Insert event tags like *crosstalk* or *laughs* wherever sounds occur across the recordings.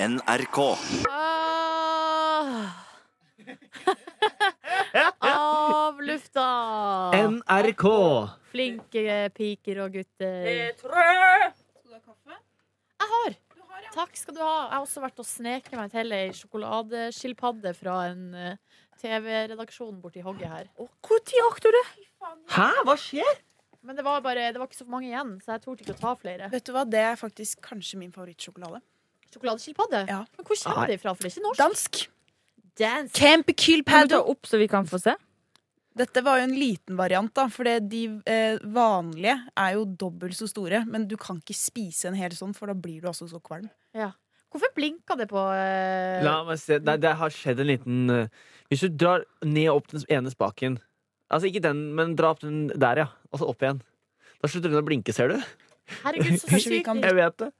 NRK. Ah. *laughs* Av lufta! NRK. Flinke piker og gutter. Skal du ha kaffe? Jeg har. Takk skal du ha. Jeg har også vært og sneket meg til ei sjokoladeskilpadde fra en eh, TV-redaksjon borti hogget her. Når rakk du det? Hæ, hva skjer? Men det var, bare, det var ikke så mange igjen, så jeg torde ikke å ta flere. Vet du hva, Det er faktisk kanskje min favorittsjokolade. Sjokoladeskilpadde? Ja. Men hvor kommer det fra? For det er ikke norsk. Dansk. Dansk. Du ta opp så vi kan få se? Dette var jo en liten variant, da, for de eh, vanlige er jo dobbelt så store. Men du kan ikke spise en hel sånn, for da blir du altså så kvalm. Ja. Hvorfor blinka det på eh, La meg se. Det, det har skjedd en liten uh, Hvis du drar ned opp den ene spaken Altså ikke den, men dra opp den der, ja. Og så opp igjen. Da slutter den å blinke, ser du. Herregud, så sykt. Jeg vet det.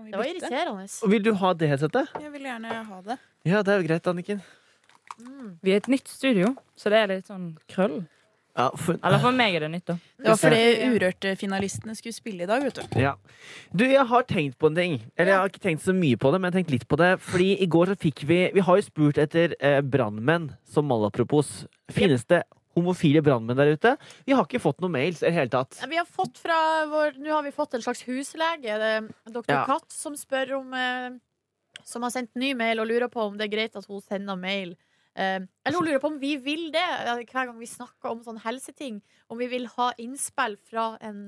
Kan vi Det var bytte? irriterende. Og Vil du ha det headsetet? Jeg vil gjerne ha det. Ja, det er jo greit, Anniken. Mm. Vi er et nytt studio, så det er litt sånn krøll. Ja, for, Eller for meg er det nytt, da. Det var fordi Urørt-finalistene skulle spille i dag, vet du. ja. Du, jeg har tenkt på en ting. Eller jeg har ikke tenkt så mye på det, men jeg har tenkt litt på det. Fordi i går så fikk vi Vi har jo spurt etter eh, brannmenn som malapropos. Finnes det homofile brannmenn der ute? Vi har ikke fått noen mails i hele tatt. Vi har fått fra vår Nå har vi fått en slags huslege, doktor Ja. Katt, som spør om eh, Som har sendt ny mail og lurer på om det er greit at hun sender mail. Eh, eller hun lurer på om vi vil det eh, hver gang vi snakker om sånne helseting. Om vi vil ha innspill fra en,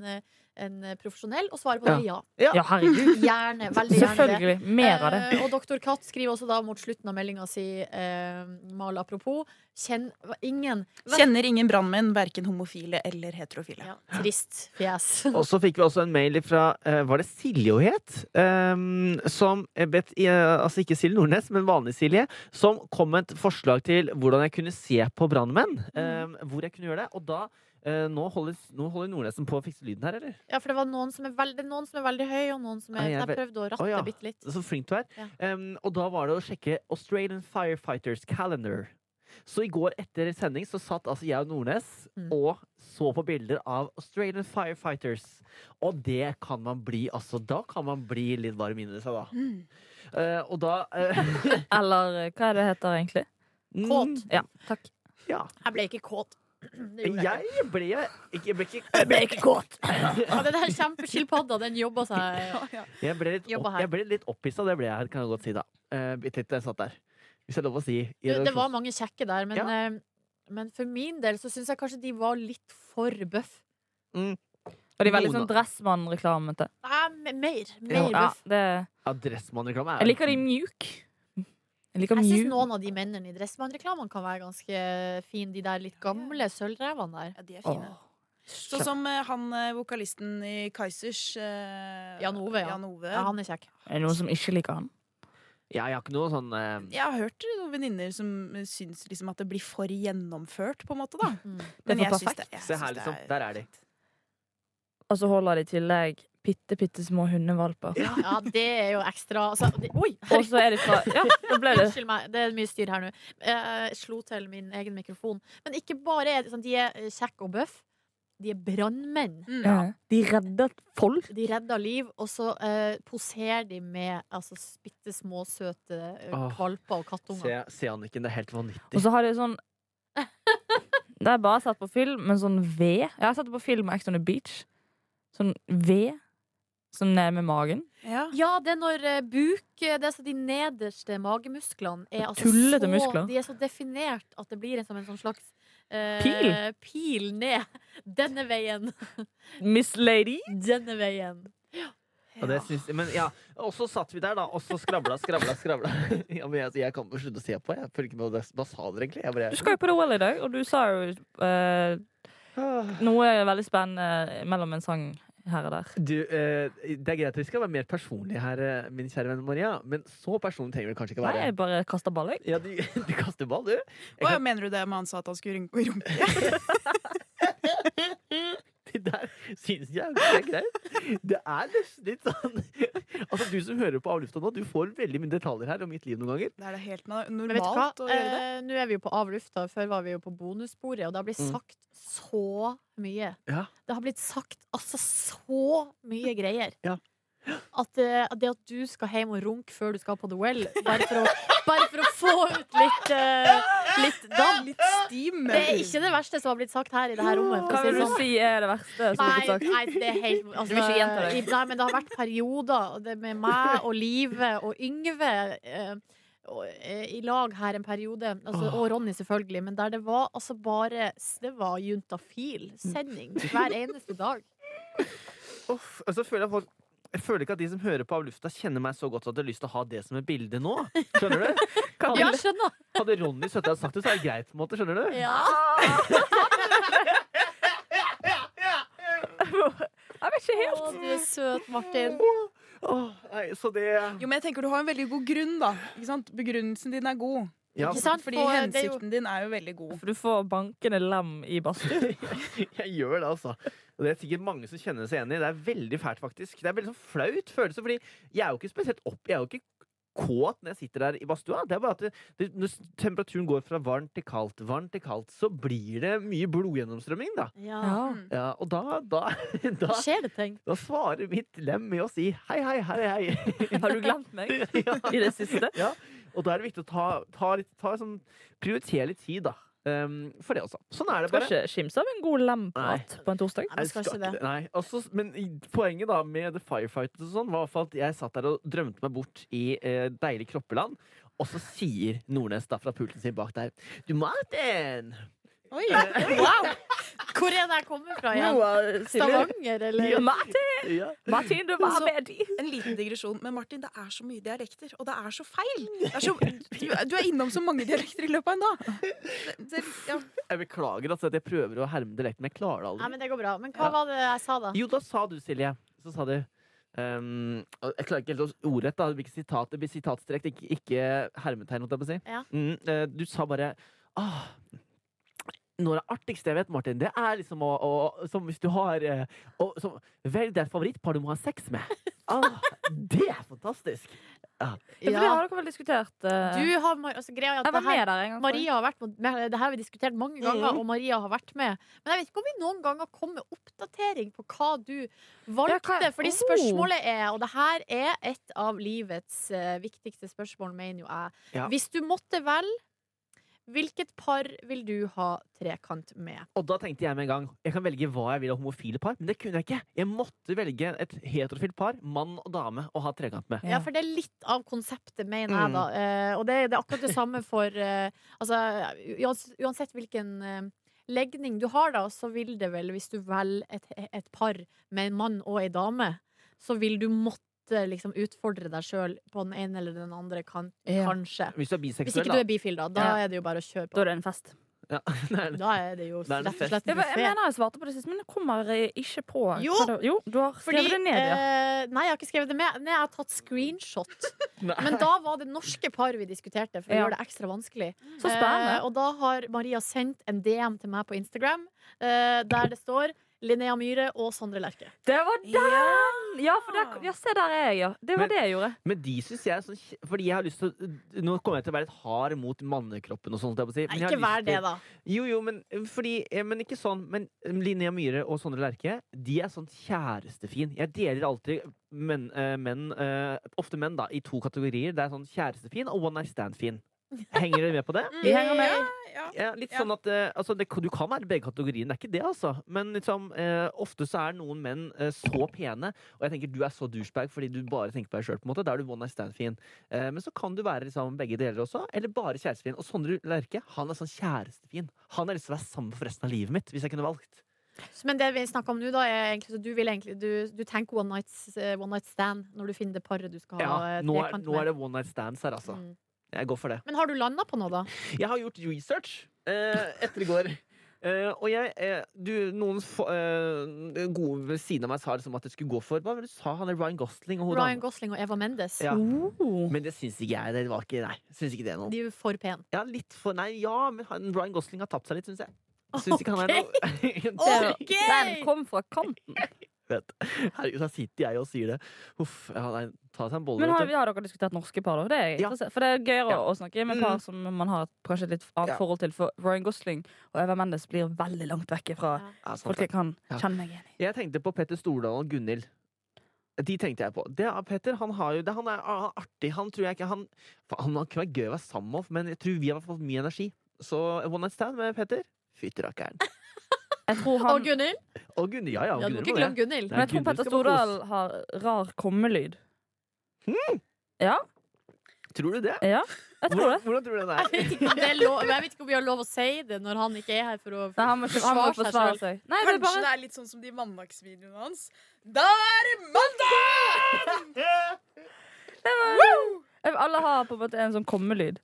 en profesjonell, og svaret på det er ja. Ja, herregud. *laughs* Gjerne. Veldig gjerne. Selvfølgelig. Mer av det. Eh, og doktor Katt skriver også da mot slutten av meldinga si eh, mal apropos kjenn, ingen Kjenner ingen brannmenn, verken homofile eller heterofile. ja, Trist fjes. *laughs* Og så fikk vi også en mail fra eh, Var det Silje hun het? Um, som eh, bet, eh, Altså ikke Silje Nordnes, men vanlig Silje. Som kom med et forslag til hvordan jeg kunne se på brannmenn. Um, hvor jeg kunne gjøre det. Og da eh, nå, holder, nå holder Nordnesen på å fikse lyden her, eller? Ja, for det var noen som er veldig, noen som er veldig høy, og noen som er Nei, jeg Jeg prøvde å ratte oh, ja. bitte litt. Så flink du er. Ja. Um, og da var det å sjekke Australian Firefighters Calendar. Så i går etter sending så satt altså jeg og Nordnes Mm. og så på bilder av Australian Firefighters. Og det kan man bli, altså. Da kan man bli litt varm inni seg, da. Mm. Uh, og da uh, *laughs* Eller eh, hva er det heter egentlig? Kåt. Ja, takk. Mm, Ja. Jeg ble ikke kåt. Jeg. Ble ikke Jeg ble ikke, Jeg ble ikke kåt. Ja, den der kjempeskilpadda, den jobba seg *laughs* jeg ble litt, opp, jeg ble litt opphissa, det ble jeg, kan jeg godt si, da. Uh, litt jeg satt der. Hvis det er lov å si. det, det var mange kjekke der, men, Ja. eh, men for min del så syns jeg kanskje de var litt for bøff. Og de var litt sånn Dressmann-reklamete. Nei, me- mer. Ja. Mer Ja, bøff. det, Ja, Dressmann-reklame er jeg liker de mjuk. Jeg Jeg syns noen av de mennene i Dressmann-reklamene kan være ganske fine. De der litt gamle sølvrevene der. Ja, de er fine. Åh. Sånn som eh, han eh, vokalisten i Kaizers eh, Jan Ove, ja. Jan Ove. Ja, han er kjekk. Er det noen som ikke liker han? Ja, jeg har ikke noe sånn eh, Jeg har hørt noen venninner som syns liksom at det blir for gjennomført, på en måte. da Mm. Det er Men for jeg syns perfekt. det, jeg Se her, liksom. er- Der er de. Og så holder de i tillegg bitte, bitte små hundevalper. Ja, det er jo ekstra altså, det, Oi! Og så er det fra Ja, da ble det Unnskyld meg, det er mye styr her nå. Eh, Jeg slo til min egen mikrofon. Men ikke bare er det sånn, de er eh, kjekke og bøff. De er brannmenn. Mm. ja. De redder folk. De redder liv, og så uh, poserer de med altså, bitte små, søte eh, valper og kattunger. Se, se Anniken, det er helt vanvittig. Og så har de sånn Det er bare satt på film, men sånn ved. Jeg har satt det på film Act on the Beach. Sånn ved. Ned med magen. Ja. Ja, det er når eh, buk eh, Det er så de nederste magemusklene er altså Tullete så, muskler. De er så definert at det blir en, som en sånn slags eh, Pil? Pil ned. Denne veien. Miss Lady. Denne veien. Og det syns, men ja, og så satt vi der, da, og så skravla, skravla, skravla. *laughs* Ja, men jeg, jeg kan bare slutte å se på. Jeg følger ikke med hva det- Hva sa dere egentlig? Jeg bare, Du skal jo på The Well i dag, og du sa jo eh, Ah. noe veldig spennende mellom en sang her og der. Du, eh, det er greit at vi skal være mer personlige her, eh, min kjære venn Maria, men så personlig trenger vi kanskje ikke Nei, være. jeg bare kaster ball, jeg. Ja, du, *laughs* du kaster ball, du. Hva kan, mener du det med han sa at han skulle rynke i det der syns jeg er greit. Det er nesten litt sånn Altså, du som hører på Avlufta nå, du får veldig mye detaljer her om mitt liv noen ganger. Det er det helt normalt å gjøre det. Eh, Nå er vi jo på Avlufta. Før var vi jo på bonussporet, og det har blitt Mm. sagt så mye. Ja. Det har blitt sagt altså så mye greier. Ja. At at, det at du skal hjem og runke før du skal på The Well, bare for å, bare for å få ut litt, uh, litt damp. Litt steam. Det er ikke det verste som har blitt sagt her i det her rommet. Hva vil du sånn. si er det verste som har blitt sagt? nei, det er helt altså, Du vil ikke gjenta det? Nei, men det har vært perioder det med meg og Live og Yngve Uh, eh, i lag her en periode. Altså, og Ronny, selvfølgelig. Men der det var altså bare Det var juntafil-sending hver eneste dag. Uff, og så føler jeg folk jeg føler ikke at de som hører på av lufta, kjenner meg så godt at de har lyst til å ha det som et bilde nå. Skjønner du? *laughs* Ja, skjønner. Hadde Ronny sittet og sagt det, så er det greit. på en måte, skjønner du? Ja. *laughs* Jeg vet ikke helt. Å, du er søt, Martin. Oh, nei, så det Jo, men jeg tenker Du har en veldig god grunn. da Ikke sant? Begrunnelsen din er god. ja, Ikke sant? Fordi For det jo- hensikten din er jo veldig god. For du får bankende lem i badstue. *laughs* Jeg gjør det, altså. Og det er sikkert mange som kjenner seg igjen i. Det er veldig fælt, faktisk. Det er veldig sånn flaut følelse, fordi jeg er jo ikke spesielt opp Jeg er jo ikke kåt når jeg sitter der i badstua. Det er bare at det, det, når temperaturen går fra varmt til kaldt, varmt til kaldt, så blir det mye blodgjennomstrømming, da. Ja. Ja. Og da, da, da, *laughs* Da skjer det ting. da svarer mitt lem med å si hei, hei, hei, hei. *laughs* Har du glemt meg *laughs* ja. i det siste? ja. Og da er det viktig å ta, ta litt, ta sånn, prioritere litt tid, da. Um, for det også. Sånn er det bare. Skal ikke skimse av en god lemprat på en torsdag. Nei, men skal ikke det. Nei, også, men poenget da med The Firefighters og sånn, var at jeg satt der og drømte meg bort i eh, deilig kroppeland. Og så sier Nordnes da fra pulten sin bak der Du, Martin! Oi. Wow! *laughs* Hvor er det jeg kommer fra igjen? Stavanger, eller? Martin, Ja. Martin, du var med de. En liten digresjon. Men Martin, det er så mye dialekter, og det er så feil! Det er så, du, du er innom så mange dialekter i løpet av en dag. Det, det, ja. Jeg beklager altså, at jeg prøver å herme dialekten, men jeg klarer det aldri. Nei, men det går bra. Men hva Ja. var det jeg sa, da? Jo, da sa du, Silje. Så sa du um, Jeg klarer ikke helt å ordrett. Det blir ikke sitat, det blir sitatstrek, ikke, ikke hermetegn, si. Ja. Mm, eh, du sa bare ah, noe av det artigste jeg vet, Martin, det er liksom å, å Som hvis du har eh, å, som, Velg deg et favorittpar du må ha sex med. *laughs* Ah, det er fantastisk! Ja, for det har dere vel diskutert? Uh... Du har, altså, greia er at jeg var det her, med der en gang. Maria har vært med, det her har vi diskutert mange ganger, mm. og Maria har vært med. Men jeg vet ikke om vi noen ganger kom med oppdatering på hva du Ja, valgte. hva- Fordi Oh. spørsmålet er, og det her er et av livets uh, viktigste spørsmål, mener jo jeg. Ja. Hvis du måtte velge, hvilket par vil du ha trekant med? Og da tenkte jeg med en gang jeg kan velge hva jeg vil av homofile par, men det kunne jeg ikke. Jeg måtte velge et heterofilt par, mann og dame, å ha trekant med. Ja, for det er litt av konseptet, mener jeg, Mm. da. Uh, og det, det er akkurat det samme for uh, Altså, uans- uansett hvilken uh, legning du har, da, så vil det vel, hvis du velger et, et par med en mann og ei dame, så vil du måtte liksom utfordre deg sjøl på den ene eller den andre kanten, Ja. kanskje. Hvis du er Hvis ikke du er bifil, da. Da Ja. er det jo bare å kjøre på. Da er det en fest. Ja. *laughs* Da er det jo rett og slett Jeg, jeg mener jeg svarte på det sist, men jeg kommer ikke på Jo. det- jo du har Fordi, skrevet det ned, ja. eh, nei, jeg har ikke skrevet det med. Nei, jeg har tatt screenshot. *laughs* Men da var det norske par vi diskuterte, for å Ja. gjøre det ekstra vanskelig. Så spennende. Eh, og da har Maria sendt en DM til meg på Instagram eh, der det står Linnea Myhre og Sondre Lerche. Det var den! Ja, for der, ja, se der er jeg, ja. Det var Men- det jeg gjorde. Men de syns jeg er sånn Fordi jeg har lyst til å Nå kommer jeg til å være litt hard mot mannekroppen og sånt. Jeg si, Nei, men ikke vær det, da. Jo, jo, men, fordi, eh, men ikke sånn. Men Linnea Myhre og Sondre Lerche De er sånn kjærestefin. Jeg deler alltid menn, men, eh, ofte menn, da, i to kategorier. Det er sånn kjærestefin og one night stand-fin. Henger dere med på det? Vi henger med. Ja. Ja, litt sånn at eh, altså, det, Du kan være i begge kategoriene, det er ikke det, altså. Men liksom, eh, ofte så er noen menn eh, så pene, og jeg tenker du er så douchebag fordi du bare tenker på deg sjøl. Da er du one night stand-fin. Eh, men så kan du være liksom, begge deler også, eller bare kjærestefin. Og Sondre Lerche han er sånn kjærestefin. Han har lyst til å være sammen for resten av livet mitt, hvis jeg kunne valgt. Men det vi snakker om nå, da, er egentlig så du vil egentlig Du, du tenker one night, eh, one night stand når du finner det paret du skal ha Ja, eh, nå, er, nå er det one night stands her, altså. Mm. Jeg går for det. Men har du landa på noe, da? Jeg har gjort research eh, etter i går. Eh, og jeg, eh, du, noen eh, gode ved siden av meg sa liksom at det skulle gå for Hva var det du sa? Han er Ryan Gosling og hun Ryan. Gosling og Eva Mendes. Ja. Oh. Men det syns ikke jeg. Det var ikke, nei, syns ikke det noe. De er jo for pene. Ja, litt for Nei, ja, men han, Ryan Gosling har tapt seg litt, syns jeg. Syns ikke han er noe *laughs* okay. Den kom fra kanten. Vet. Herregud, så sitter jeg og sier det. Uff. Ja, nei, ta seg en bolle. Men har, vi har dere diskutert norske par, da? Det er Ja. For det er gøyere Ja. å snakke med Mm. par som man har kanskje et litt annet Ja. forhold til. For Ryan Gosling og Eva Mendes blir veldig langt vekk fra Ja. Ja, folk jeg kan Ja. kjenne meg igjen i. Jeg tenkte på Petter Stordalen og Gunhild. De tenkte jeg på. Det er Petter. Han, har jo, det, han er artig. Han tror jeg ikke Han, han kan være gøy å være sammen med, men jeg tror vi har fått mye energi. Så one night stand med Petter tror Og han Gunhild. Og Gunhild. Ja, ja. Ja, du må ikke glemme det. Gunhild. Men jeg tror Petter Stordal har rar kommelyd. Ja, Tror du det? ja, jeg tror Hvordan, det. hvordan tror du den Jeg er? vet, ikke det er lov, jeg vet ikke om vi har lov å si det når han ikke er her for å Nei, han må, han må forsvare seg. seg. Nei, det er Kanskje det bare er litt sånn som de mandagsvideoene hans. Da er det mandag! *laughs* Alle har på en måte en sånn kommelyd.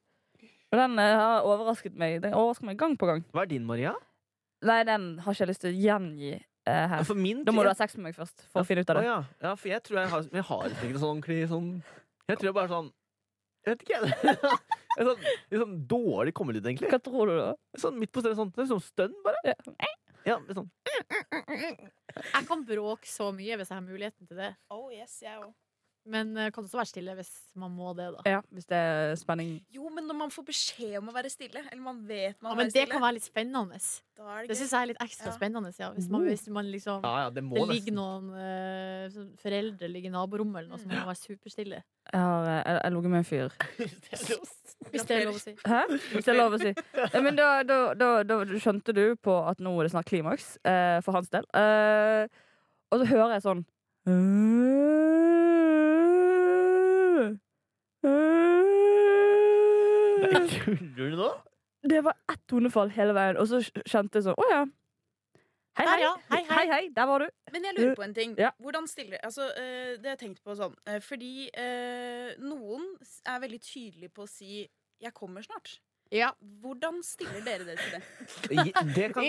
Og den eh, har overrasket meg Den overrasker meg gang på gang. Hva er din, Maria? Nei, den har ikke jeg lyst til å gjengi eh, her. Min Da må du ha sex med meg først for å finne ut av Å, det. ja. ja, for jeg tror jeg har Jeg har ikke noe sånn sånn Jeg tror jeg bare sånn Jeg vet ikke. *laughs* En sånn, en sånn dårlig kommelyd, egentlig. Hva tror du, da? Sånn midt på stedet. Sånn, sånn stønn, bare. Ja. Ja, sånn. Jeg kan bråke så mye hvis jeg har muligheten til det. Oh yes, jeg òg. Men eh, kan også være stille hvis man må det, da. Ja, hvis det er spenning. Jo, men når man får beskjed om å være stille, eller man vet man Ja, men det stille, kan være litt spennende. da er Det det syns jeg er litt ekstra Ja. spennende. Ja. Hvis, man, hvis man liksom Ja, ja, det må det ligger noen sånn foreldre ligger i naborommet eller noe så må være superstille. Jeg har jeg, jeg ligget med en fyr. *laughs* *laughs* Hvis det er lov å si. Hæ? Hvis det er lov å si. Ja, men da, da, da, da skjønte du på at nå er det snart klimaks uh, for hans del. Eh, og så hører jeg sånn Nei, Tuller du nå? Det var ett tonefall hele veien, og så kjente jeg sånn Å ja. Hei, hei. ja. Hei, hei. hei. Der var du. Men jeg lurer på en ting. Ja. Hvordan stiller Altså, eh, det har jeg tenkt på sånn eh, Fordi eh, noen er veldig tydelige på å si 'jeg kommer snart'. Ja. Hvordan stiller dere dere til det? Det kan,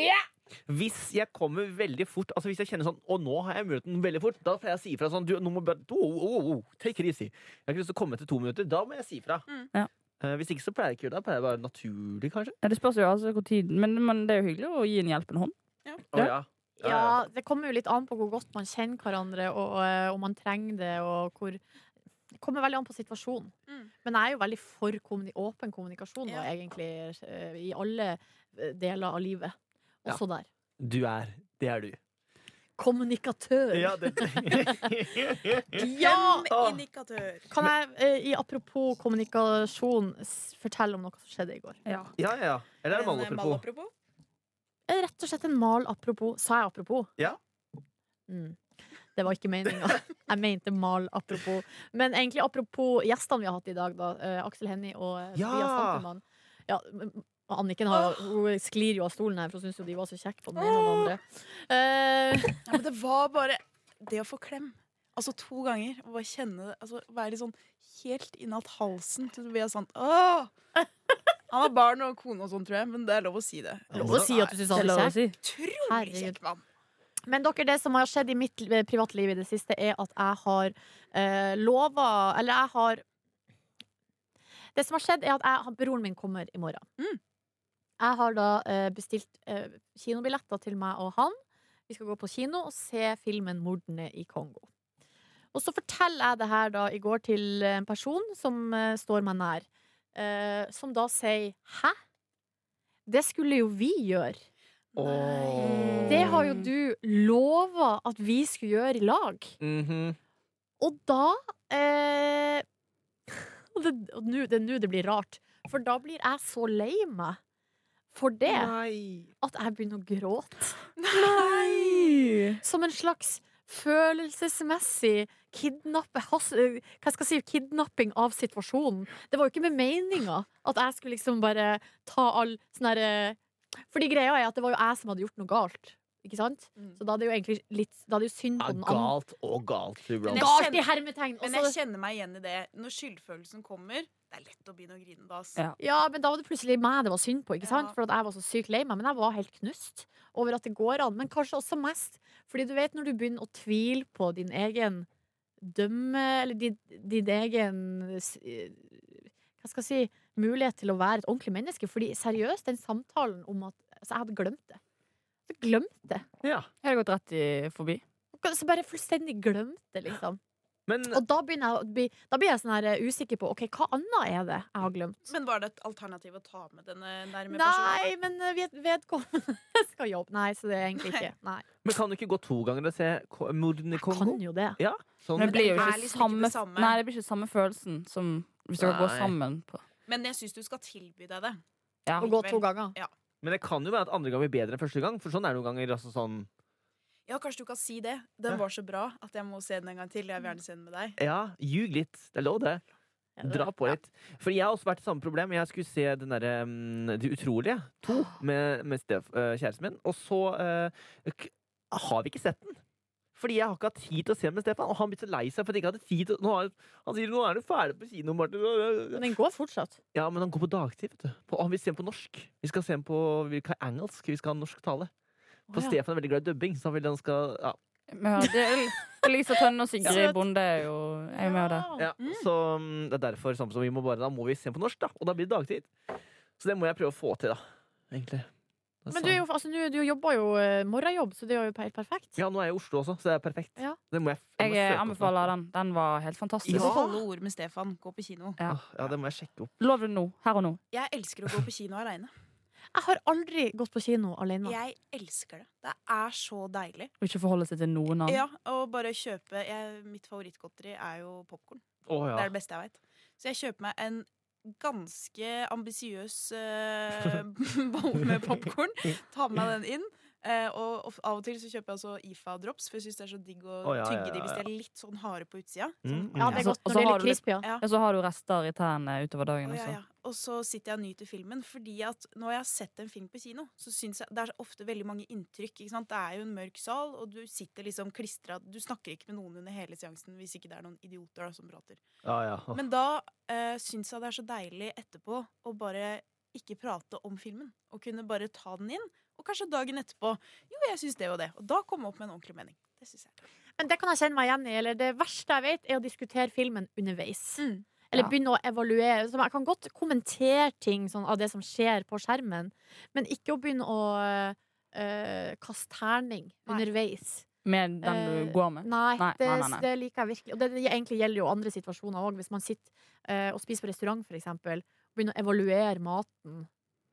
Hvis jeg kommer veldig fort Altså hvis jeg kjenner sånn Og nå har jeg muligheten veldig fort, da får jeg si ifra sånn du, nå må bare, oh, oh, oh, Take it easy. Jeg har ikke lyst til å komme etter to minutter. Da må jeg si ifra. Mm. Ja. Eh, hvis ikke så pleier jeg ikke det. Da pleier jeg bare naturlig, kanskje. Ja, det spørs jo altså hvor tid Men, men det er jo hyggelig å gi en hjelpende hånd. Å, ja. Ja, det kommer jo litt an på hvor godt man kjenner hverandre, og og om man trenger det, og hvor Det kommer veldig an på situasjonen. Mm. Men jeg er jo veldig for kommuni åpen kommunikasjon, da, Ja. egentlig, eh, i alle eh, deler av livet. Også der. Du er Det er du. Kommunikatør. Ja, det *laughs* Ja! Kan jeg, eh, i apropos kommunikasjon, fortelle om noe som skjedde i går? Ja. Ja, ja, ja. Eller er det malapropos? Eh, Rett og slett en mal apropos. Sa jeg apropos? Ja. Mm. Det var ikke meninga. *laughs* Jeg mente mal apropos. Men egentlig apropos gjestene vi har hatt i dag, da. Uh, Aksel Hennie og eh, Ja. Tobias Santelmann. Ja, Anniken har, hun sklir jo av stolen her, for hun syns jo de var så kjekke på den ene og den andre. Uh, *laughs* Ja, men det var bare det å få klem. Altså to ganger. Og bare kjenne det. Altså, være sånn helt innalt halsen til Tobias sånn Åh! Han har barn og kone og sånn, tror jeg, men det er lov å si det. lov å si at du syns han er kjekk. Utrolig kjekk mann. Men dere, det som har skjedd i mitt privatliv i det siste, er at jeg har eh, lova Eller jeg har Det som har skjedd, er at jeg, broren min kommer i morgen. Mm. Jeg har da eh, bestilt eh, kinobilletter til meg og han. Vi skal gå på kino og se filmen 'Mordene i Kongo'. Og så forteller jeg det her da i går til en person som eh, står meg nær, eh, som da sier 'hæ? Det skulle jo vi gjøre'. Åh. Det har jo du lova at vi skulle gjøre i lag. Mhm. Og da eh, det, og nå- det er nå det blir rart. For da blir jeg så lei meg for det Nei. at jeg begynner å gråte. Nei! Som en slags følelsesmessig kidnappe, has, eh, hva skal jeg si, kidnapping av situasjonen. Det var jo ikke med meninga at jeg skulle liksom bare ta all sånn herre Fordi greia er at det var jo jeg som hadde gjort noe galt. Ikke sant? Mm. Så da er det jo egentlig litt Da er det jo synd Ja, på den andre. galt og galt. Galt i hermetegn. Men jeg kjenner meg igjen i det. Når skyldfølelsen kommer, det er lett å begynne å grine da. Ja. Ja, men da var det plutselig meg det var synd på, ikke sant? Ja. For at jeg var så sykt lei meg. Men jeg var helt knust over at det går an. Men kanskje også mest fordi du vet når du begynner å tvile på din egen dømme Eller din, din egen eh, Hva skal jeg si mulighet til å være et ordentlig menneske. Fordi seriøst, den samtalen om at Altså, jeg hadde glemt det. Så glemt det. Ja. Jeg har gått rett i forbi. Så bare fullstendig glemt det, liksom. Men Og da, begynner jeg, da blir jeg sånn her eh, usikker på Ok, hva annet er det jeg har glemt. Men var det et alternativ å ta med denne nærme personen? Nei, men eh, vedkommende *laughs* skal jobbe. Nei, så det er egentlig ikke. Nei, Men kan du ikke gå to ganger og se morden mordene i jeg kan jo det. Ja, sånn. Men det blir jo Det samme, ikke liksom samme, det samme. Nei, det blir ikke samme følelsen som hvis dere går Nei. sammen. På. Men jeg syns du skal tilby deg det. Ja. Å gå to ganger. Men det kan jo være at andre gang blir bedre enn første gang. For sånn er det noen ganger. Altså sånn, Ja, kanskje du kan si det. Den var så bra at jeg må se den en gang til. Jeg vil gjerne se den med deg. ja, ljug litt. Det er lov, det. Dra på litt. For jeg har også vært i samme problem. Jeg skulle se den derre um, Det utrolige to *gasps* med, med Stef, uh, kjæresten min. Og så uh, k- har vi ikke sett den. Fordi jeg har ikke hatt tid til å se den med Stefan. Og han blir så lei seg for at jeg ikke hadde tid til nå har, Han sier 'nå er du ferdig på kino', Martin. Men den går fortsatt. Ja, men han går på dagtid, vet du. På, og han vil se den på norsk. Vi skal se den på vi skal ha engelsk. Vi skal ha norsk tale. For oh, ja. Stefan er veldig glad i dubbing, så han vil han skal ja. Men ja, det er Elisa Tønne og *laughs* Sigrid. Bonde er jo er jo med av det. Ja, så mm, det er derfor samme som vi må bare, da må vi se den på norsk, da. Og da blir det dagtid. Så det må jeg prøve å få til, da. Egentlig. Men du, er jo, altså, du, du jobber jo eh, morgenjobb, så det er jo helt perfekt. Ja, nå er jeg i Oslo også, så det er perfekt. Ja. Det må jeg, Jeg må eh, søke opp anbefaler den. Den var helt fantastisk. Ja. holde ord med Stefan. Gå på kino. Ja. Ah, Ja, det må jeg sjekke opp. Lov det nå. Her og nå. Jeg elsker å gå på kino aleine. Jeg har aldri gått på kino alene. Jeg elsker det. Det er så deilig. Og ikke forholde seg til noen annen. Ja, og bare kjøpe jeg, Mitt favorittgodteri er jo popkorn. Å Det er det beste jeg veit. Så jeg kjøper meg en ganske ambisiøs *laughs* uh, bolle med popkorn. Ta med meg den inn. eh, og, og av og til så kjøper jeg også IFA-drops, for jeg syns det er så digg å oh, ja, tygge ja, de hvis ja, de er litt sånn harde på utsida. Mm, Sånn, mm. Ja, det er godt så- når det er litt du crispy. Ja. Ja. Ja, så har du rester i tærne utover dagen oh, ja, også. Og så sitter jeg og nyter filmen, fordi at når jeg har sett en film på kino, så syns jeg det er ofte veldig mange inntrykk. Ikke sant? Det er jo en mørk sal, og du sitter liksom klistra Du snakker ikke med noen under hele seansen hvis ikke det er noen idioter da, som prater. ja, ja. Men da uh, syns jeg det er så deilig etterpå å bare ikke prate om filmen. Og kunne bare ta den inn. Og kanskje dagen etterpå Jo, jeg syns det og det. Og da komme opp med en ordentlig mening. Det syns jeg. Men det kan jeg kjenne meg igjen i. Eller det verste jeg vet, er å diskutere filmen underveis. Mm. Eller Ja. begynne å evaluere. Så jeg kan godt kommentere ting sånn, av det som skjer på skjermen, men ikke å begynne å øh, kaste terning Nei. underveis. Med den du du går med. Nei, Nei, det, nei, det liker jeg virkelig. Og det, det egentlig gjelder jo andre situasjoner òg. Hvis man sitter eh, og spiser på restaurant, for eksempel, og begynner å evaluere maten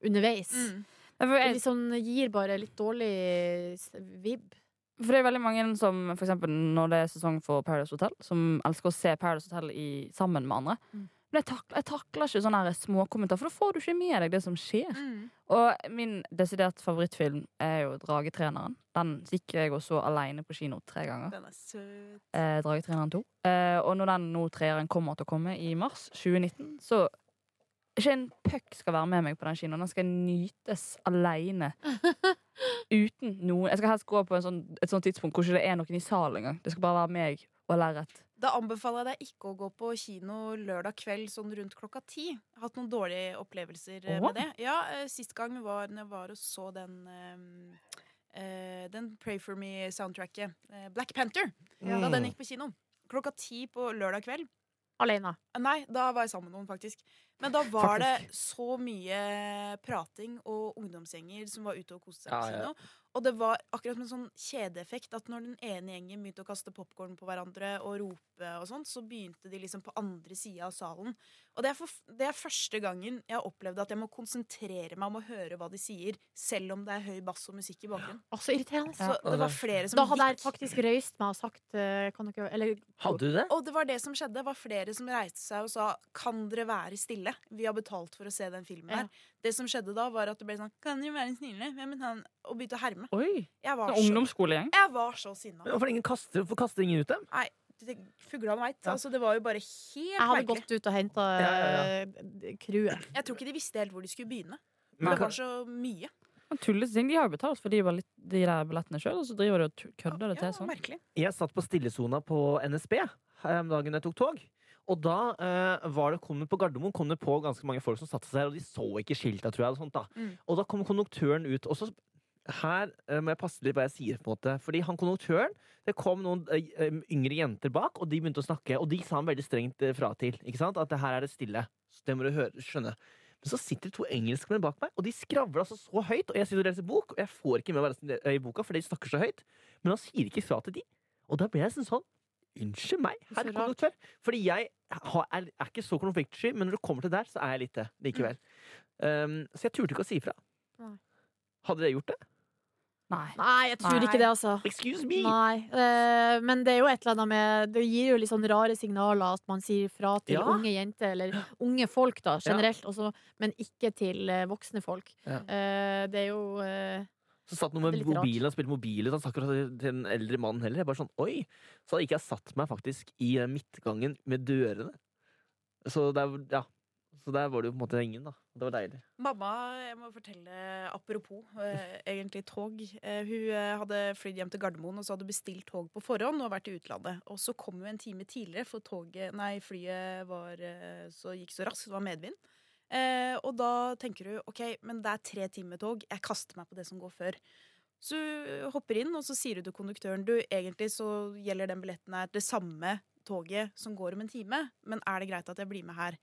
underveis. Mm. Det liksom gir bare litt dårlig vibb. For det er veldig mange som eksempel når det er sesong for Paradise Hotel, som elsker å se Paradise Hotel i, sammen med andre. Mm. Men jeg takler, jeg takler ikke sånne småkommentarer, for da får du ikke med deg det som skjer. Mm. Og min desidert favorittfilm er jo Dragetreneren. Den gikk jeg og så aleine på kino tre ganger. Den er søt. Eh, Dragetreneren 2. Eh, og når den nå treeren kommer til å komme i mars 2019, så ikke en puck skal være med meg på den kinoen. Den skal nytes aleine. *laughs* Uten noen Jeg skal helst gå på en sånn, et sånt tidspunkt hvor ikke det er noen i salen engang. Det skal bare være meg og lerret. Da anbefaler jeg deg ikke å gå på kino lørdag kveld sånn rundt klokka ti. Jeg har hatt noen dårlige opplevelser eh, med det. Ja, eh, Sist gang var når jeg var og så den eh, eh, Den Pray for me-soundtracket. Black Panther. Da Mm. den gikk på kino. Klokka ti på lørdag kveld. Alene. Nei, da var jeg sammen med noen, faktisk. Men da var det så mye prating og ungdomsgjenger som var ute og koste seg Ja, ja. Og det var akkurat med en sånn kjedeeffekt at når den ene gjengen begynte å kaste popkorn på hverandre og rope og sånt, så begynte de liksom på andre sida av salen. Og det er, for, det er første gangen jeg har opplevd at jeg må konsentrere meg om å høre hva de sier, selv om det er høy bass og musikk i bakgrunnen. Å, så irriterende. Så det var flere som Da hadde jeg faktisk røyst meg og sagt eh, kan dere, Eller Hadde du det? Og det var det som skjedde. Det var flere som reiste seg og sa Kan dere være stille? Vi har betalt for å se den filmen her. Ja. Det som skjedde da, var at det ble sånn Kan dere være snille? Hvem er han, og begynte å herme. Oi! Jeg var ungdomsskolegjeng. jeg var så sinna. Hvorfor ingen kaster, kaster ingen ut dem? Nei, det- fuglene veit. Ja. Altså, det var jo bare helt merkelig. jeg hadde merkelig. gått ut og henta Ja, ja, crewet. Jeg tror ikke de visste helt hvor de skulle begynne. Men det var så mye. Og ting. De har jo betalt for de, litt, de der billettene sjøl, og så driver de og kødder det Ja, til sånn. merkelig. Jeg satt på stillesona på NSB her om dagen jeg tok tog. Og da eh, var det, kom det på Gardermoen kom det på ganske mange folk som satte seg her, og de så ikke skilta, tror jeg. Og, sånt, da. Mm. og da kom konduktøren ut. Og så her eh, må jeg passe litt hva jeg sier, på en måte. Fordi han konduktøren Det kom noen eh, eh, yngre jenter bak, og de begynte å snakke. Og de sa han veldig strengt eh, fra til. Ikke sant? At det her er det stille. Så det må du høre, skjønne. Men så sitter to engelskmenn bak meg, og de skravler altså så høyt. Og jeg sitter og leser bok, og jeg får ikke med meg resten i boka, for de snakker så høyt. Men han sier ikke fra til de. Og da ble jeg sånn sånn Unnskyld meg, Her herr det konduktør. Fordi jeg har, er, er ikke så konfliktsky, men når det kommer til der, så er jeg litt det likevel. Um, så jeg turte ikke å si ifra. Hadde dere gjort det? Nei. Nei, jeg tror Nei. ikke det, altså. Excuse me! Nei, eh, men det er jo et eller annet med Det gir jo litt sånn rare signaler at man sier fra til Ja. unge jenter, eller unge folk, da, generelt, også, men ikke til eh, voksne folk. Ja. Uh, det er jo eh, Så satt noen med mobilen og spilte mobil, og han til en eldre mann heller. Jeg bare sånn, oi! Så hadde ikke jeg satt meg faktisk i den midtgangen med dørene. Så der, ja. Så der var det jo på en måte ingen, da. Det var deilig. Mamma, jeg må fortelle apropos eh, egentlig tog. Eh, hun eh, hadde flydd hjem til Gardermoen og så hadde bestilt tog på forhånd og vært i utlandet. Og så kom hun en time tidligere, for toget, nei, flyet var, eh, så gikk så raskt. Det var medvind. Eh, og da tenker du OK, men det er tre timer tog. Jeg kaster meg på det som går før. Så du hopper inn, og så sier du til konduktøren du, egentlig så gjelder den billetten her det samme toget som går om en time, men er det greit at jeg blir med her?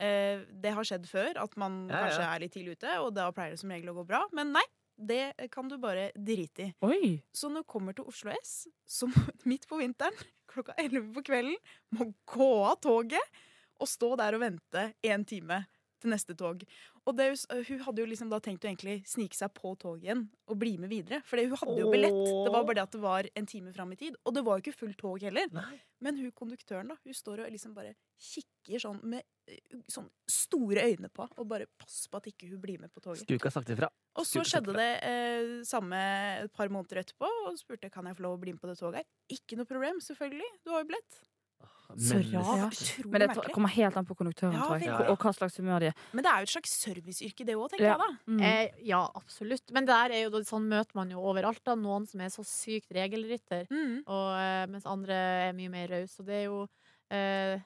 Eh, det har skjedd før, at man Ja, ja. kanskje er litt tidlig ute, og da pleier det som regel å gå bra. Men nei, det kan du bare drite i. Oi! Så når du kommer til Oslo S, som *laughs* midt på vinteren, klokka 11 på kvelden, må gå av toget og stå der og vente en time til neste tog. Og det, hun hadde jo liksom da tenkt å egentlig snike seg på toget igjen og bli med videre. For hun hadde jo billett. Det var bare det at det var en time fram i tid. Og det var jo ikke fullt tog heller. Nei. Men hun konduktøren da, hun står og liksom bare kikker sånn med eh, sånn store øyne på og bare passer på at ikke hun blir med på toget. Skulle ikke ha sagt ifra. Og så skjedde det eh, samme et par måneder etterpå, og spurte kan jeg få lov å bli med på det toget. Ikke noe problem, selvfølgelig. Du har jo billett. Så rart. Utrolig Men det merkelig. kommer helt an på konduktøren, Ja, jeg. Og hva slags humør de er. Men det er jo et slags serviceyrke, det òg, tenker Ja. jeg da. Mm. eh, Ja, absolutt. Men der er jo, sånn møter man jo overalt. da Noen som er så sykt regelrytter, Mm. og, eh, mens andre er mye mer rause. Og det er jo eh,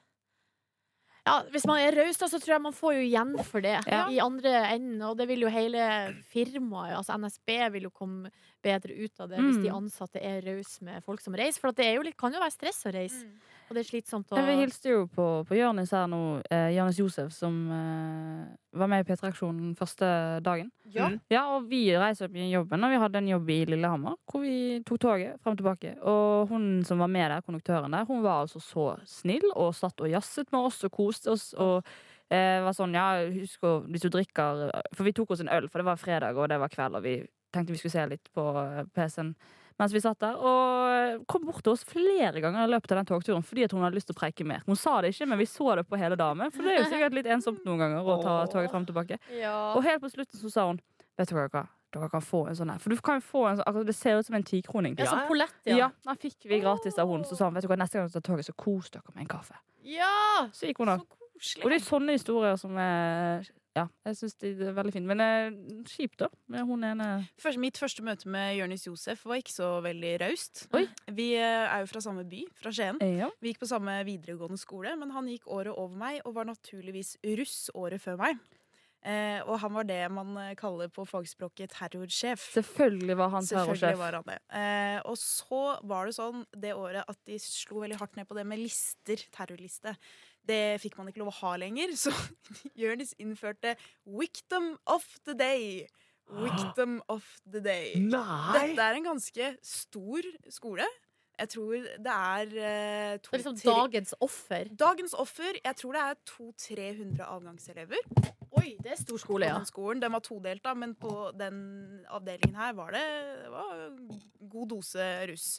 ja, Hvis man er raus, så tror jeg man får jo igjen for det Ja. i andre enden. Og det vil jo hele firmaet, altså NSB, vil jo komme bedre ut av det hvis Mm. de ansatte er rause med folk som reiser. For at det er jo litt, kan jo være stress å reise, Mm. Og det er slitsomt å Vi hilste jo på, på Jørnis her nå, eh, Jørnis Josef, som eh, var med i P3-aksjonen første dagen. Ja. Mm. Ja, og vi reiste opp i jobben, og vi hadde en jobb i Lillehammer, hvor vi tok toget frem og tilbake. Og hun som var med der, konduktøren der, hun var altså så snill, og satt og jazzet med oss og koste oss, og eh, var sånn, ja, husk å, hvis du drikker For vi tok oss en øl, for det var fredag, og det var kveld, og vi tenkte vi skulle se litt på eh, PC-en mens vi satt der, og kom bort til oss flere ganger i løpet av den togturen fordi at hun hadde lyst til å preike mer. Hun sa det ikke, men vi så det på hele damen, for det er jo sikkert litt ensomt noen ganger å ta toget fram og tilbake. Ja. Og helt på slutten så sa hun Vet dere hva, dere, kan få en sånn her. For du kan få en sånn altså, Det ser ut som en tikroning. Ja, Ja, sånn ja. Ja, ja. den fikk vi gratis av hun. Så sa hun vet du hva, neste gang du tar toget, så kos dere med en kaffe. Ja! Så gikk hun av. Og det er sånne historier som er Ja, jeg syns de er veldig fine. Men eh, kjipt, da. Hun ene Først, mitt første møte med Jonis Josef var ikke så veldig raust. Oi. Vi eh, er jo fra samme by, fra Skien. Ja. Vi gikk på samme videregående skole, men han gikk året over meg og var naturligvis russ året før meg. Eh, og han var det man eh, kaller på fagspråket terrorsjef. Selvfølgelig var han terrorsjef. var han det. Eh, og så var det sånn det året at de slo veldig hardt ned på det med lister, terrorliste. Det fikk man ikke lov å ha lenger, *laughs* så Jonis innførte 'Wictom of the day. Wictom of the day. Nei! Dette er en ganske stor skole. Jeg tror det er uh, to, Det er liksom tre- dagens offer. Dagens offer. Jeg tror det er 200-300 avgangselever Oi, det er stor skole, ja. skolen. Den var todelt, da, men på den avdelingen her var det, det var god dose russ.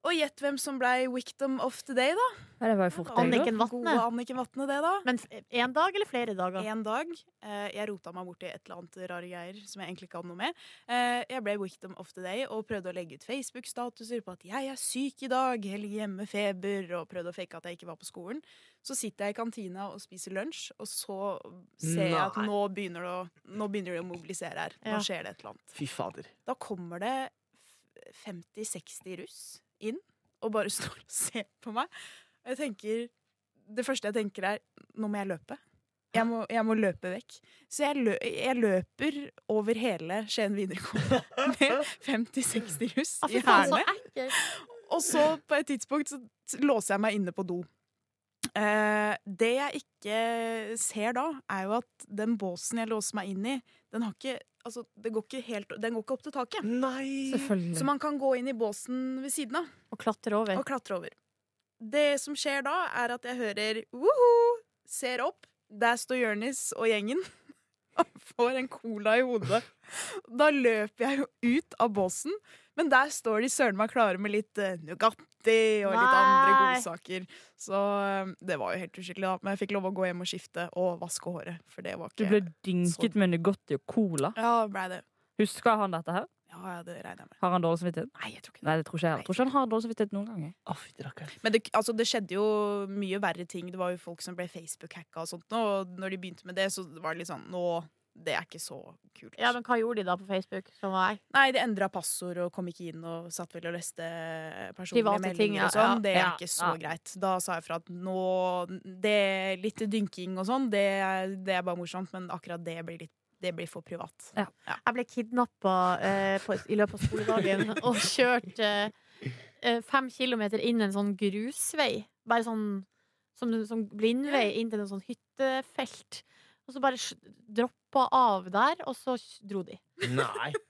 Og gjett hvem som ble victim of the day, da? Ja, det var jo fort. det, Anniken. Vatne. Anniken Vatne, det, da. Men én dag eller flere dager? En dag. Eh, jeg rota meg borti et eller annet rare greier som jeg egentlig ikke hadde noe med. Eh, jeg ble victim of the day og prøvde å legge ut Facebook-statuser på at jeg er syk i dag, eller hjemme feber, og prøvde å fake at jeg ikke var på skolen. Så sitter jeg i kantina og spiser lunsj, og så ser jeg at nå begynner det å, nå begynner det å mobilisere her. Nå skjer det et eller annet. Fy fader. Da kommer det 50-60 russ inn og bare *laughs* står og ser på meg. Og jeg tenker Det første jeg tenker, er nå må jeg løpe. Jeg må, jeg må løpe vekk. Så jeg, lø, jeg løper over hele Skien videregående *laughs* med 50-60 russ i hælene. Og så på et tidspunkt så låser jeg meg inne på do. Eh, det jeg ikke ser da, er jo at den båsen jeg låser meg inn i, den har ikke Altså, det går ikke helt, den går ikke opp til taket. Nei! Så man kan gå inn i båsen ved siden av Og klatre over. og klatre over. det som skjer da, er at jeg hører woho, ser opp, der står Jonis og gjengen. *laughs* Og får en cola i hodet. Da løper jeg jo ut av båsen, men der står de søren meg klare med litt uh, Nugatti og litt andre godsaker. Så um, det var jo helt uskikkelig, da. Men jeg fikk lov å gå hjem og skifte og vaske håret. For det var Du ikke ble dynket med Nugatti og cola. Ja, ble det. Husker han dette her? Ja, ja, det regner jeg med. Har han dårlig samvittighet? Nei, jeg tror ikke det. Nei, det tror ikke jeg. Jeg tror ikke han har dårlig samvittighet noen gang. Oh. Men det, altså, det skjedde jo mye verre ting. Det var jo folk som ble Facebook-hacka og sånt. Og når de begynte med det, så var det litt sånn Nå, det er ikke så kult. Ja, men hva gjorde de da på Facebook? Som var Nei, de endra passord og kom ikke inn og satt vel og leste personlige meldinger ting, ja, og sånn. ja. Det er Ja, ikke så greit. Da sa jeg fra at nå det, Litt dynking og sånn, det, det er bare morsomt, men akkurat det blir litt det blir for privat. Jeg ble kidnappa eh, i løpet av skoledagen *laughs* og kjørt eh, eh, fem kilometer inn en sånn grusvei. Bare sånn som en sånn blindvei inn til en sånn hyttefelt. Og så bare sj- droppa av der, og så dro de. Nei. *laughs*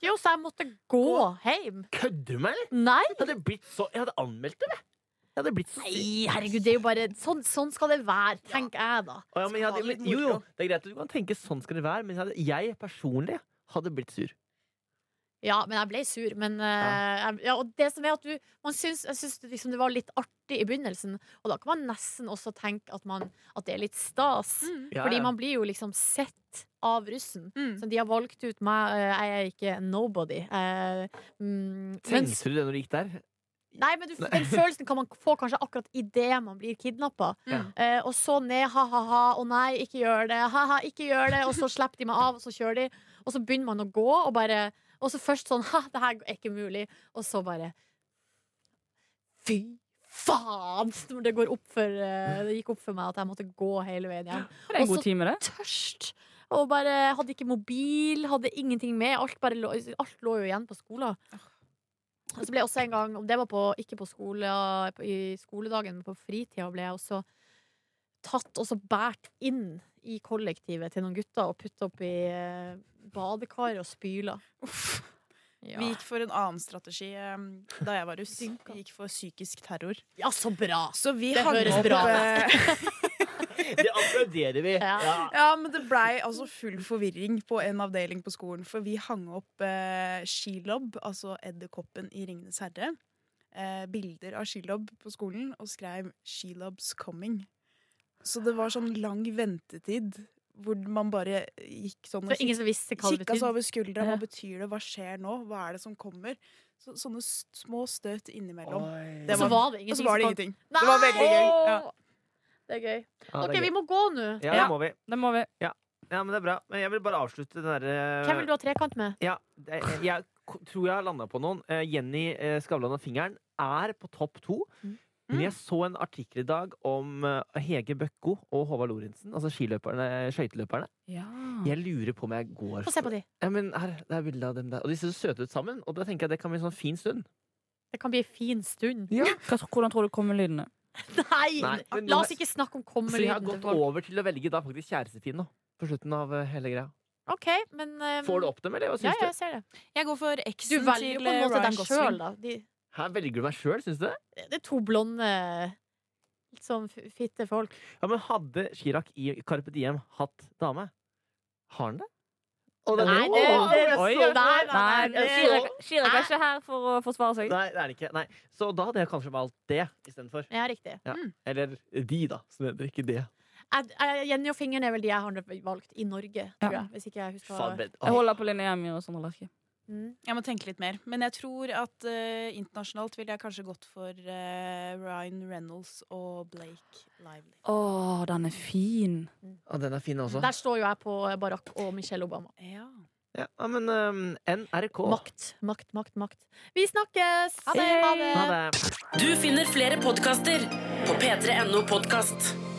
Jo, så jeg måtte gå hjem. Kødder du med meg? Nei! Jeg hadde blitt så Jeg hadde anmeldt det, jeg. Jeg hadde blitt så Nei, herregud, det er jo bare Sånn, sånn skal det være, tenker jeg, da. Å, ja, men jeg hadde, men, jo, jo, det er greit at du kan tenke sånn skal det være, men jeg, hadde, jeg personlig hadde blitt sur. Ja, men jeg ble sur. Men ja. jeg, ja, og det som er at du man syns, Jeg syns liksom det var litt artig i begynnelsen, og da kan man nesten også tenke at, man, at det er litt stas. Ja, Fordi ja. man blir jo liksom sett av russen. Mm. Så de har valgt ut meg. eh, Jeg er ikke nobody. Eh, mm, mens, Tenkte du det når du gikk der? Nei, men du, den følelsen kan man få kanskje akkurat idet man blir kidnappa. Mm. Eh, og så ned, ha-ha-ha, å nei, ikke gjør det, ha-ha, ikke gjør det. Og så *laughs* slipper de meg av, og så kjører de. Og så begynner man å gå, og bare Og så først sånn, *laughs* ha, det her er ikke mulig. Og så bare Fy faen! Når det går opp for eh, Det gikk opp for meg at jeg måtte gå hele veien hjem. Det er en Og så- time. Tørst! Og bare hadde ikke mobil, hadde ingenting med. Alt, bare lå, alt lå jo igjen på skolen. Og så ble jeg også en gang, om det var på, ikke på skole, i skoledagen, men på fritida, ble jeg også tatt og så båret inn i kollektivet til noen gutter og putta opp i eh, badekaret og spyla. Uff. Ja. Vi gikk for en annen strategi eh, da jeg var russ. Vi gikk for psykisk terror. ja, så bra! Så vi Det hang høres opp bra ut. *laughs* Det applauderer vi. *laughs* Ja. Ja. Men det blei altså full forvirring på en avdeling på skolen. For vi hang opp eh, skilobb, altså edderkoppen i Ringenes herre. Eh, bilder av skilobb på skolen, og skrev 'Skilobs coming'. Så det var sånn lang ventetid hvor man bare gikk sånn Så og ingen som visste hva det kikka seg over skuldra. Hva betyr det? Hva skjer nå? Hva er det som kommer? Så, sånne små støt innimellom. Det Og så var- var det Og ingenting. så var det ingenting. Det var veldig gøy. Ja. Det er gøy. Ja, OK, er gøy. vi må gå nå. Ja, Ja. det må vi. Det må vi. Ja, men det er bra. Men jeg vil bare avslutte den derre Hvem vil du ha trekant med? Ja, det, jeg tror jeg har landa på noen. Eh, Jenny eh, Skavlan og Fingeren er på topp to. Mm. Men jeg så en artikkel i dag om eh, Hege Bøkko og Håvard Lorentzen, altså skiløperne, skøyteløperne. Ja. Jeg lurer på om jeg går Få se på de. Ja, men her, det er bilde av dem der. Og de ser så søte ut sammen. Og da tenker jeg det kan bli en sånn fin stund. Det kan bli en fin stund. Ja. Hvordan tror du kommelydene? Nei! Nei, men La nå- oss ikke snakke om Så jeg har kommelyden til gått folk. over til å velge da faktisk kjærestefin nå. På slutten av eh, hele greia. OK, men um, Får du opp dem, eller hva Ja, syns ja, jeg ser det. Jeg går for Du eksen velger jo til på en eh, måte Ryan Gosling. sjøl, da. De, du? Her velger du meg sjøl, syns du det? det er to blonde litt sånn f- fitte folk. Ja, men hadde Chirag i Carpe Diem hatt dame? Har han det? Er Nei, det- det, Å, det, oi, nei, nei, Nei, Chirag er ikke her for å forsvare seg. Nei, det er det ikke. Nei. Så da hadde jeg kanskje valgt det istedenfor. Ja, riktig. Eller de, da. Som heter ikke det. Jeg, jeg, Jenny og fingeren er vel de jeg har valgt i Norge, tror Ja. jeg. Hvis ikke jeg husker Faen, Jeg holder på Linnea Emi og Sondre Lerche. Mm. Jeg må tenke litt mer. Men jeg tror at uh, internasjonalt ville jeg kanskje gått for uh, Ryan Reynolds og Blake Lively. Å, den er fin. Å, den er fin også. Der står jo jeg på Barack og Michelle Obama. Ja. Ja, men um, NRK. Makt, makt, makt, makt. Vi snakkes! Ha det. Ha det. Ha det. Du finner flere podkaster på p3.no podkast.